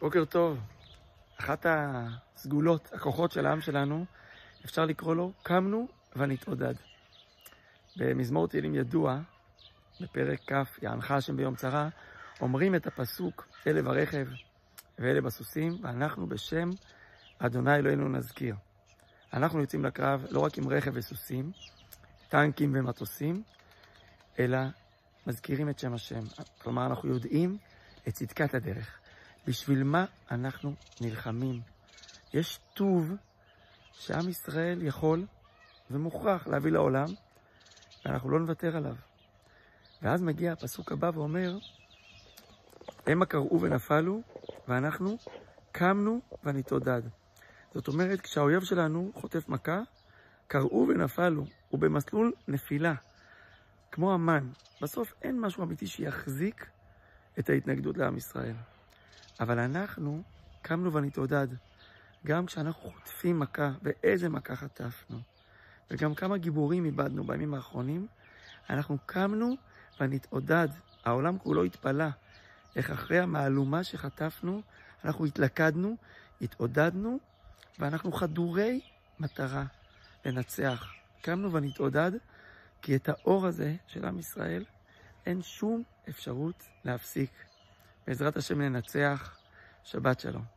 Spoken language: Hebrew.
בוקר טוב. אחת הסגולות, הכוחות של העם שלנו, אפשר לקרוא לו, קמנו ונתעודד. במזמור תהילים ידוע, בפרק כ', יענך השם ביום צרה, אומרים את הפסוק, אלה ברכב ואלה בסוסים, ואנחנו בשם אדוני אלוהינו נזכיר. אנחנו יוצאים לקרב לא רק עם רכב וסוסים, טנקים ומטוסים, אלא מזכירים את שם השם. כלומר, אנחנו יודעים את צדקת הדרך. בשביל מה אנחנו נלחמים? יש טוב שעם ישראל יכול ומוכרח להביא לעולם, ואנחנו לא נוותר עליו. ואז מגיע הפסוק הבא ואומר, המה קראו ונפלו, ואנחנו קמנו ונתעודד. זאת אומרת, כשהאויב שלנו חוטף מכה, קראו ונפלו, הוא במסלול נפילה, כמו המן. בסוף אין משהו אמיתי שיחזיק את ההתנגדות לעם ישראל. אבל אנחנו קמנו ונתעודד. גם כשאנחנו חוטפים מכה, ואיזה מכה חטפנו, וגם כמה גיבורים איבדנו בימים האחרונים, אנחנו קמנו ונתעודד. העולם כולו התפלא איך אחרי המהלומה שחטפנו, אנחנו התלכדנו, התעודדנו, ואנחנו חדורי מטרה לנצח. קמנו ונתעודד, כי את האור הזה של עם ישראל אין שום אפשרות להפסיק. בעזרת השם ננצח. שבת שלום.